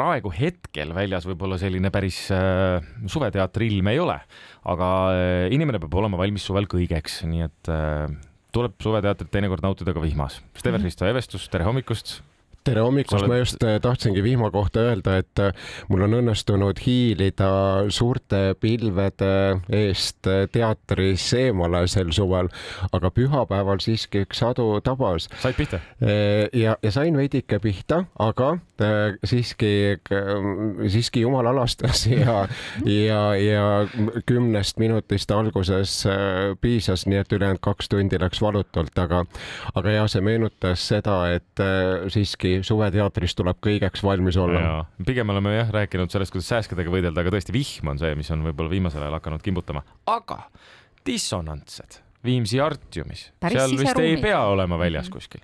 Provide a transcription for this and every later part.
praegu hetkel väljas võib-olla selline päris äh, suveteatri ilm ei ole, aga äh, inimene peab olema valmis suvel kõigeks, nii et äh, tuleb suveteatrit teinekord nautida ka vihmas. Steven Risto Evestus, tere hommikust tere hommikust, ma just äh, tahtsingi vihma kohta öelda, et äh, mul on õnnestunud hiilida suurte pilvede eest äh, teatris eemale sel suvel, aga pühapäeval siiski üks sadu tabas. said pihta? ja, ja sain veidike pihta, aga siiski, siiski jumal alastas ja, ja, ja kümnest minutist alguses piisas, nii et ülejäänud kaks tundi läks valutult, aga, aga ja see meenutas seda, et siiski ikkagi suveteatris tuleb kõigeks valmis olla. pigem oleme jah rääkinud sellest, kuidas sääskedega võidelda, aga tõesti vihm on see, mis on võib-olla viimasel ajal hakanud kimbutama, aga dissonantsed Viimsi Artiumis, seal vist ruumi. ei pea olema väljas kuskil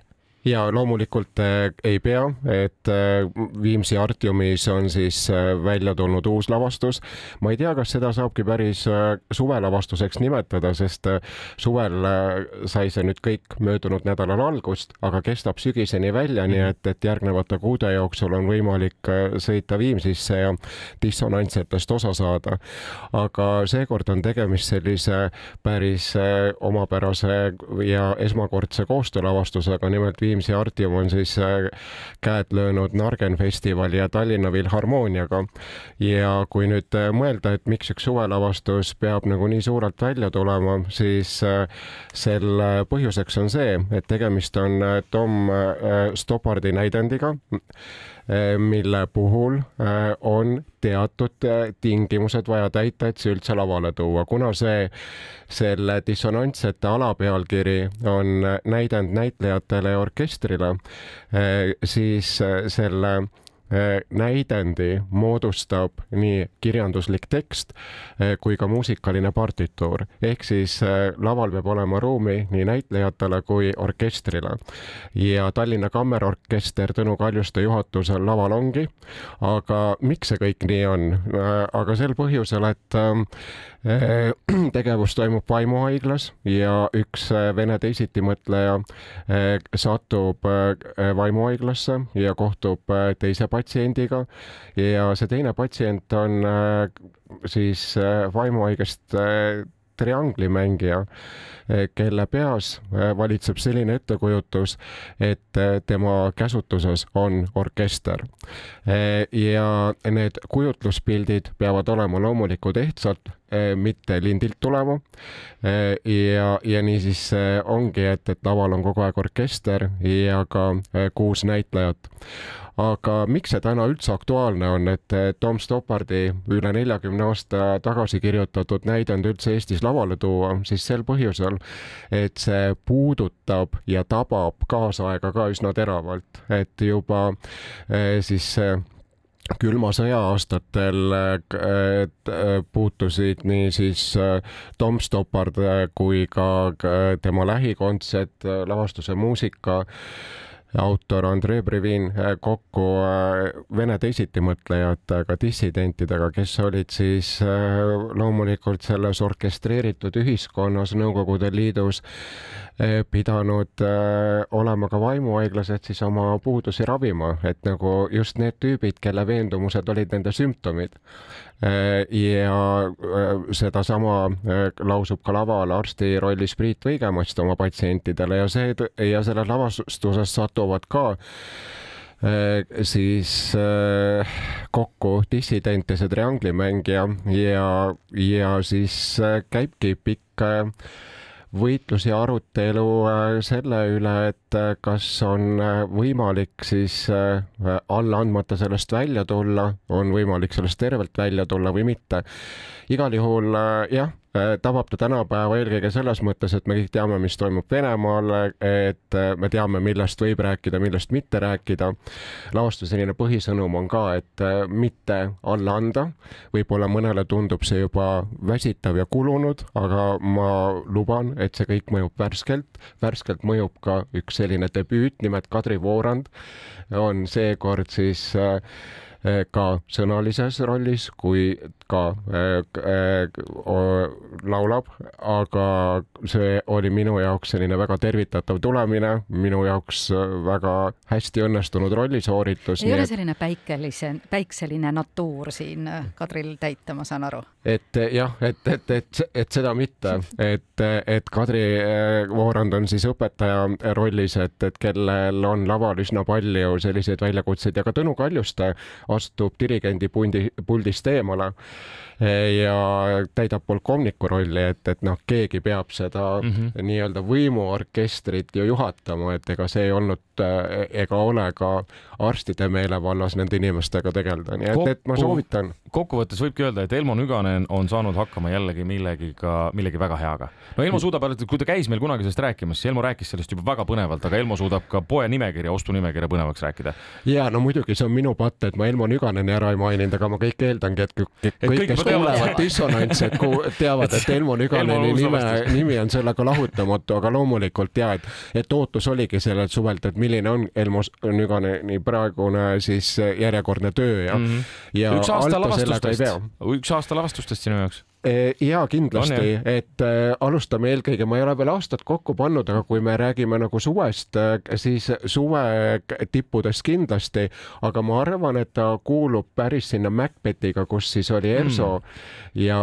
ja loomulikult äh, ei pea, et äh, Viimsi Artiumis on siis äh, välja tulnud uus lavastus. ma ei tea, kas seda saabki päris suvelavastuseks nimetada, sest suvel sai see nüüd kõik möödunud nädalal algust, aga kestab sügiseni välja, nii et, et järgnevate kuude jooksul on võimalik sõita Viimsisse ja dissonantsetest osa saada. aga seekord on tegemist sellise päris omapärase ja esmakordse koostöölavastusega, nimelt Viimsi Viimsi Artium on siis äh, käed löönud Nargen festivali ja Tallinna Filharmooniaga. ja kui nüüd äh, mõelda, et miks üks suvelavastus peab nagu nii suurelt välja tulema, siis äh, selle põhjuseks on see, et tegemist on Tom Stoppardi näidendiga mille puhul on teatud tingimused vaja täita, et see üldse lavale tuua, kuna see, selle dissonantsete alapealkiri on näidend näitlejatele ja orkestrile, siis selle Äh, näidendi moodustab nii kirjanduslik tekst kui ka muusikaline partituur, ehk siis laval peab olema ruumi nii näitlejatele kui orkestrile. ja Tallinna Kammerorkester Tõnu Kaljuste juhatusel laval ongi, aga miks see kõik nii on? aga sel põhjusel, et tegevus toimub vaimuhaiglas ja üks vene teisitimõtleja satub vaimuhaiglasse ja kohtub teise patsiendiga. Ja see teine patsient on äh, siis äh, vaimuhaigest äh, trianglimängija, kelle peas valitseb selline ettekujutus, et tema käsutuses on orkester. ja need kujutluspildid peavad olema loomulikult ehtsalt, mitte lindilt tulema. ja, ja niisiis ongi, et, et laval on kogu aeg orkester ja ka kuus näitlejat aga miks see täna üldse aktuaalne on, et Tom Stoppardi üle neljakümne aasta tagasi kirjutatud näidend üldse Eestis lavale tuua, siis sel põhjusel, et see puudutab ja tabab kaasaega ka üsna teravalt, et juba eh, siis külma sõja aastatel puutusid nii siis Tom Stoppard kui ka tema lähikondsed, lavastuse muusika autor Andrei Brevin äh, kokku äh, vene teisitimõtlejatega, dissidentidega, kes olid siis äh, loomulikult selles orkestreeritud ühiskonnas Nõukogude Liidus pidanud olema ka vaimuhaiglased siis oma puudusi ravima, et nagu just need tüübid, kelle veendumused olid nende sümptomid. ja sedasama lausub ka laval arsti rollis Priit Võigemast oma patsientidele ja see ja selles lavastuses satub toovad ka äh, siis äh, kokku dissident ja see trianglimängija ja, ja siis äh, käibki pikk võitlus ja arutelu selle üle, et kas on võimalik siis alla andmata sellest välja tulla, on võimalik sellest tervelt välja tulla või mitte. igal juhul jah tabab ta tänapäeva eelkõige selles mõttes, et me kõik teame, mis toimub Venemaal, et äh, me teame, millest võib rääkida, millest mitte rääkida. lavastuse selline põhisõnum on ka, et äh, mitte alla anda, võib-olla mõnele tundub see juba väsitav ja kulunud, aga ma luban, et see kõik mõjub värskelt, värskelt mõjub ka üks selline debüüt, nimelt Kadri Voorand on seekord siis äh, ka sõnalises rollis kui ka laulab, aga see oli minu jaoks selline väga tervitatav tulemine, minu jaoks väga hästi õnnestunud rollisooritus. ei ole et... selline päikelise, päikseline natuur siin Kadril täita, ma saan aru? et jah, et, et, et, et seda mitte, et, et Kadri Voorand on siis õpetaja rollis, et, et kellel on laval üsna palju selliseid väljakutseid ja ka Tõnu Kaljuste astub dirigendi pundi, puldist eemale ja täidab polkovniku rolli, et, et noh, keegi peab seda mm -hmm. nii-öelda võimuorkestrit ju juhatama, et ega see ei olnud ega ole ka arstide meelevallas nende inimestega tegeleda, nii et, et ma soovitan. kokkuvõttes võibki öelda, et Elmo Nüganen on saanud hakkama jällegi millegiga, millegi väga heaga. no Elmo suudab, kui ta käis meil kunagi sellest rääkimas, siis Elmo rääkis sellest juba väga põnevalt, aga Elmo suudab ka poe nimekirja, ostunimekirja põnevaks rääkida. ja no muidugi see on minu patt, et ma Elmo Nüganeni ära ei maininud, aga ma kõik eeldangi, et kõik, kes kuulevad dissonantsi, et teavad, et Elmo Nüganeni nime, nimi on sellega lahutamatu, aga loomulikult ja et, et ootus oligi sellelt suvelt, et milline on Elmo Nüganeni praegune siis järjekordne töö ja mm, -hmm. ja üks aasta lavastustest, üks aasta lavastustest sinu jaoks Eh, ja kindlasti, et äh, alustame eelkõige, ma ei ole veel aastat kokku pannud, aga kui me räägime nagu suvest, äh, siis suve tippudest kindlasti, aga ma arvan, et ta kuulub päris sinna Macbethiga, kus siis oli Erso mm. ja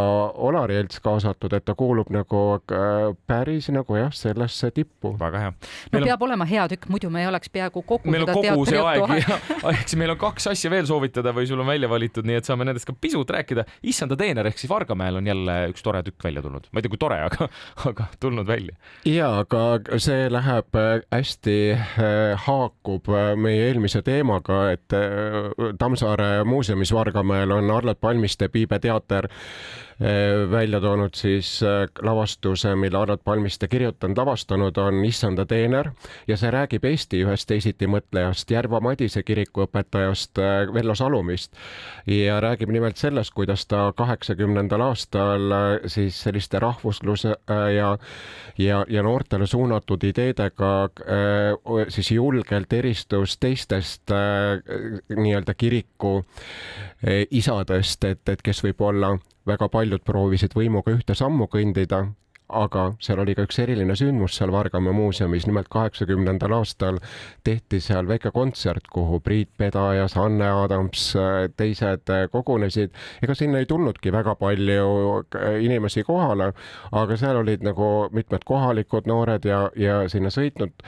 Olari Elts kaasatud, et ta kuulub nagu äh, päris nagu jah, sellesse tippu. väga hea. no on... peab olema hea tükk, muidu me ei oleks peaaegu kogu meil on kogu see aeg ja eks meil on kaks asja veel soovitada või sul on välja valitud, nii et saame nendest ka pisut rääkida. issanda teener ehk siis Vargamäel on jälle üks tore tükk välja tulnud, ma ei tea, kui tore, aga, aga tulnud välja. ja, aga see läheb äh, hästi, äh, haakub äh, meie eelmise teemaga, et Tammsaare muuseumis Vargamäel on Arlet Palmiste Piibe teater Eh, välja toonud siis eh, lavastuse, mille Arnold Palmiste kirjutanud, lavastanud on Issanda teener. Ja see räägib Eesti ühest teisitimõtlejast, Järva Madise kirikuõpetajast eh, Vello Salumist. Ja räägib nimelt sellest, kuidas ta kaheksakümnendal aastal siis selliste rahvusluse ja ja, ja noortele suunatud ideedega siis julgelt eristus teistest nii-öelda kiriku isadest, et, et kes võib-olla väga paljud proovisid võimuga ühte sammu kõndida, aga seal oli ka üks eriline sündmus seal Vargamäe muuseumis, nimelt kaheksakümnendal aastal tehti seal väike kontsert, kuhu Priit Pedajas, Anne Adams, teised kogunesid. ega sinna ei tulnudki väga palju inimesi kohale, aga seal olid nagu mitmed kohalikud noored ja, ja sinna sõitnud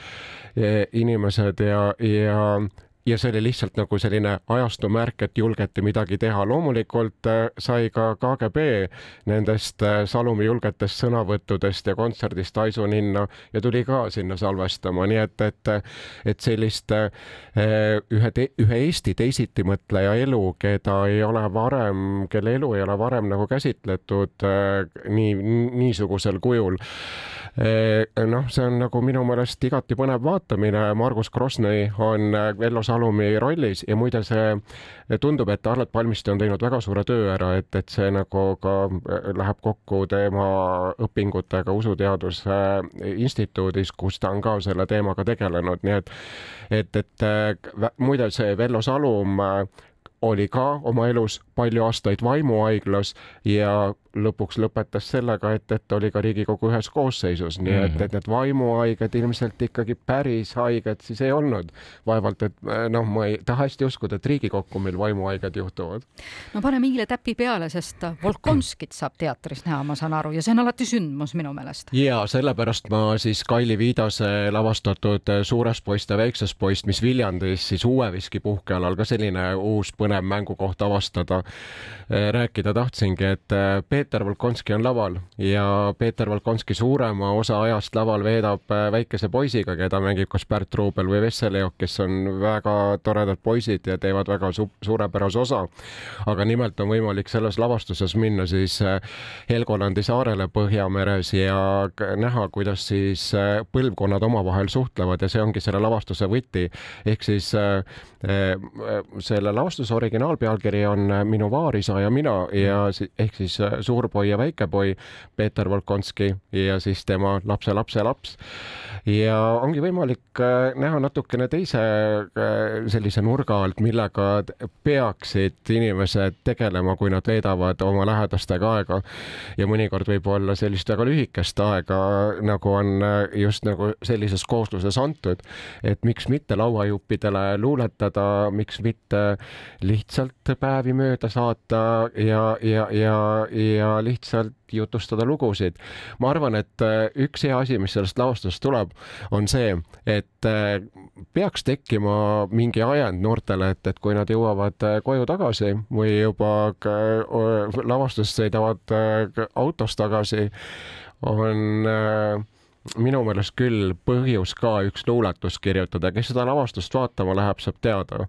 inimesed ja, ja ja see oli lihtsalt nagu selline ajastu märk, et julgeti midagi teha. loomulikult äh, sai ka KGB nendest äh, Salumi julgetest sõnavõttudest ja kontserdist haisu ninna ja tuli ka sinna salvestama, nii et, et, et sellist äh, ühe, ühe Eesti teisitimõtleja elu, keda ei ole varem, kelle elu ei ole varem nagu käsitletud nii, niisugusel kujul noh, see on nagu minu meelest igati põnev vaatamine. Margus Krosnoi on Vello Salumi rollis ja muide, see tundub, et Arlet Palmiste on teinud väga suure töö ära, et, et see nagu ka läheb kokku tema õpingutega Usuteaduse Instituudis, kus ta on ka selle teemaga tegelenud, nii et et, et muide, see Vello Salum oli ka oma elus palju aastaid vaimuhaiglas ja lõpuks lõpetas sellega, et, et oli ka Riigikogu ühes koosseisus, nii et, et need vaimuhaiged ilmselt ikkagi päris haiged siis ei olnud. vaevalt, et noh, ma ei taha hästi uskuda, et Riigikokku meil vaimuhaiged juhtuvad. no paneme hiile täpi peale, sest Volkonskit saab teatris näha, ma saan aru, ja see on alati sündmus minu meelest. ja sellepärast ma siis Kaili Viidase lavastatud Suures poiss ja väikses poiss, mis Viljandis siis uue viski puhkealal ka selline uus põnev mängukoht avastada Äh, rääkida tahtsingi, et äh, Peeter Volkonski on laval ja Peeter Volkonski suurema osa ajast laval veedab äh, väikese poisiga, keda mängib kas Pärt Ruubel või Vesseleok, kes on väga toredad poisid ja teevad väga su suurepärase osa. aga nimelt on võimalik selles lavastuses minna siis Helgolandi saarele Põhjameres ja näha, kuidas siis põlvkonnad omavahel suhtlevad ja see ongi selle lavastuse võti. ehk siis selle lavastuse originaalpealkiri on Minu vaarisa ja mina ja ehk siis suurpoi ja väikepoi Peeter Volkonski ja siis tema lapse lapse laps. Ja ongi võimalik näha natukene teise sellise nurga alt, millega peaksid inimesed tegelema, kui nad veedavad oma lähedastega aega. Ja mõnikord võib olla sellist väga lühikest aega, nagu on just nagu sellises koosluses antud, et miks mitte lauajuppidele luuletada, miks mitte lihtsalt päevi mööda saata ja, ja, ja, ja lihtsalt jutustada lugusid. ma arvan, et üks hea asi, mis sellest lavastusest tuleb, on see, et peaks tekkima mingi ajend noortele, et, et kui nad jõuavad koju tagasi või juba lavastust sõidavad autos tagasi, on äh, minu meelest küll põhjus ka üks luuletus kirjutada, kes seda lavastust vaatama läheb, saab teada,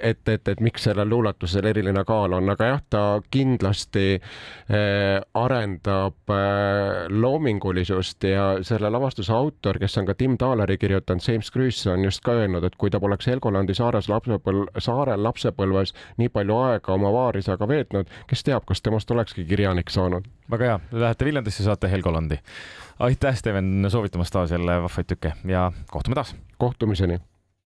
et, et, et miks sellel luuletusel eriline kaal on, aga jah, ta kindlasti äh, arendab äh, loomingulisust ja selle lavastuse autor, kes on ka Tim Taaleri kirjutanud, James Cruise on just ka öelnud, et kui ta poleks Helgolandi saares lapsepõl-, saarel lapsepõlves nii palju aega oma vaarisaga veetnud, kes teab, kas temast olekski kirjanik saanud. Väga hea, lähete Viljandisse, saate Helgolandi aitäh, Steven, soovitamast taas jälle vahvaid tükke ja kohtume taas. kohtumiseni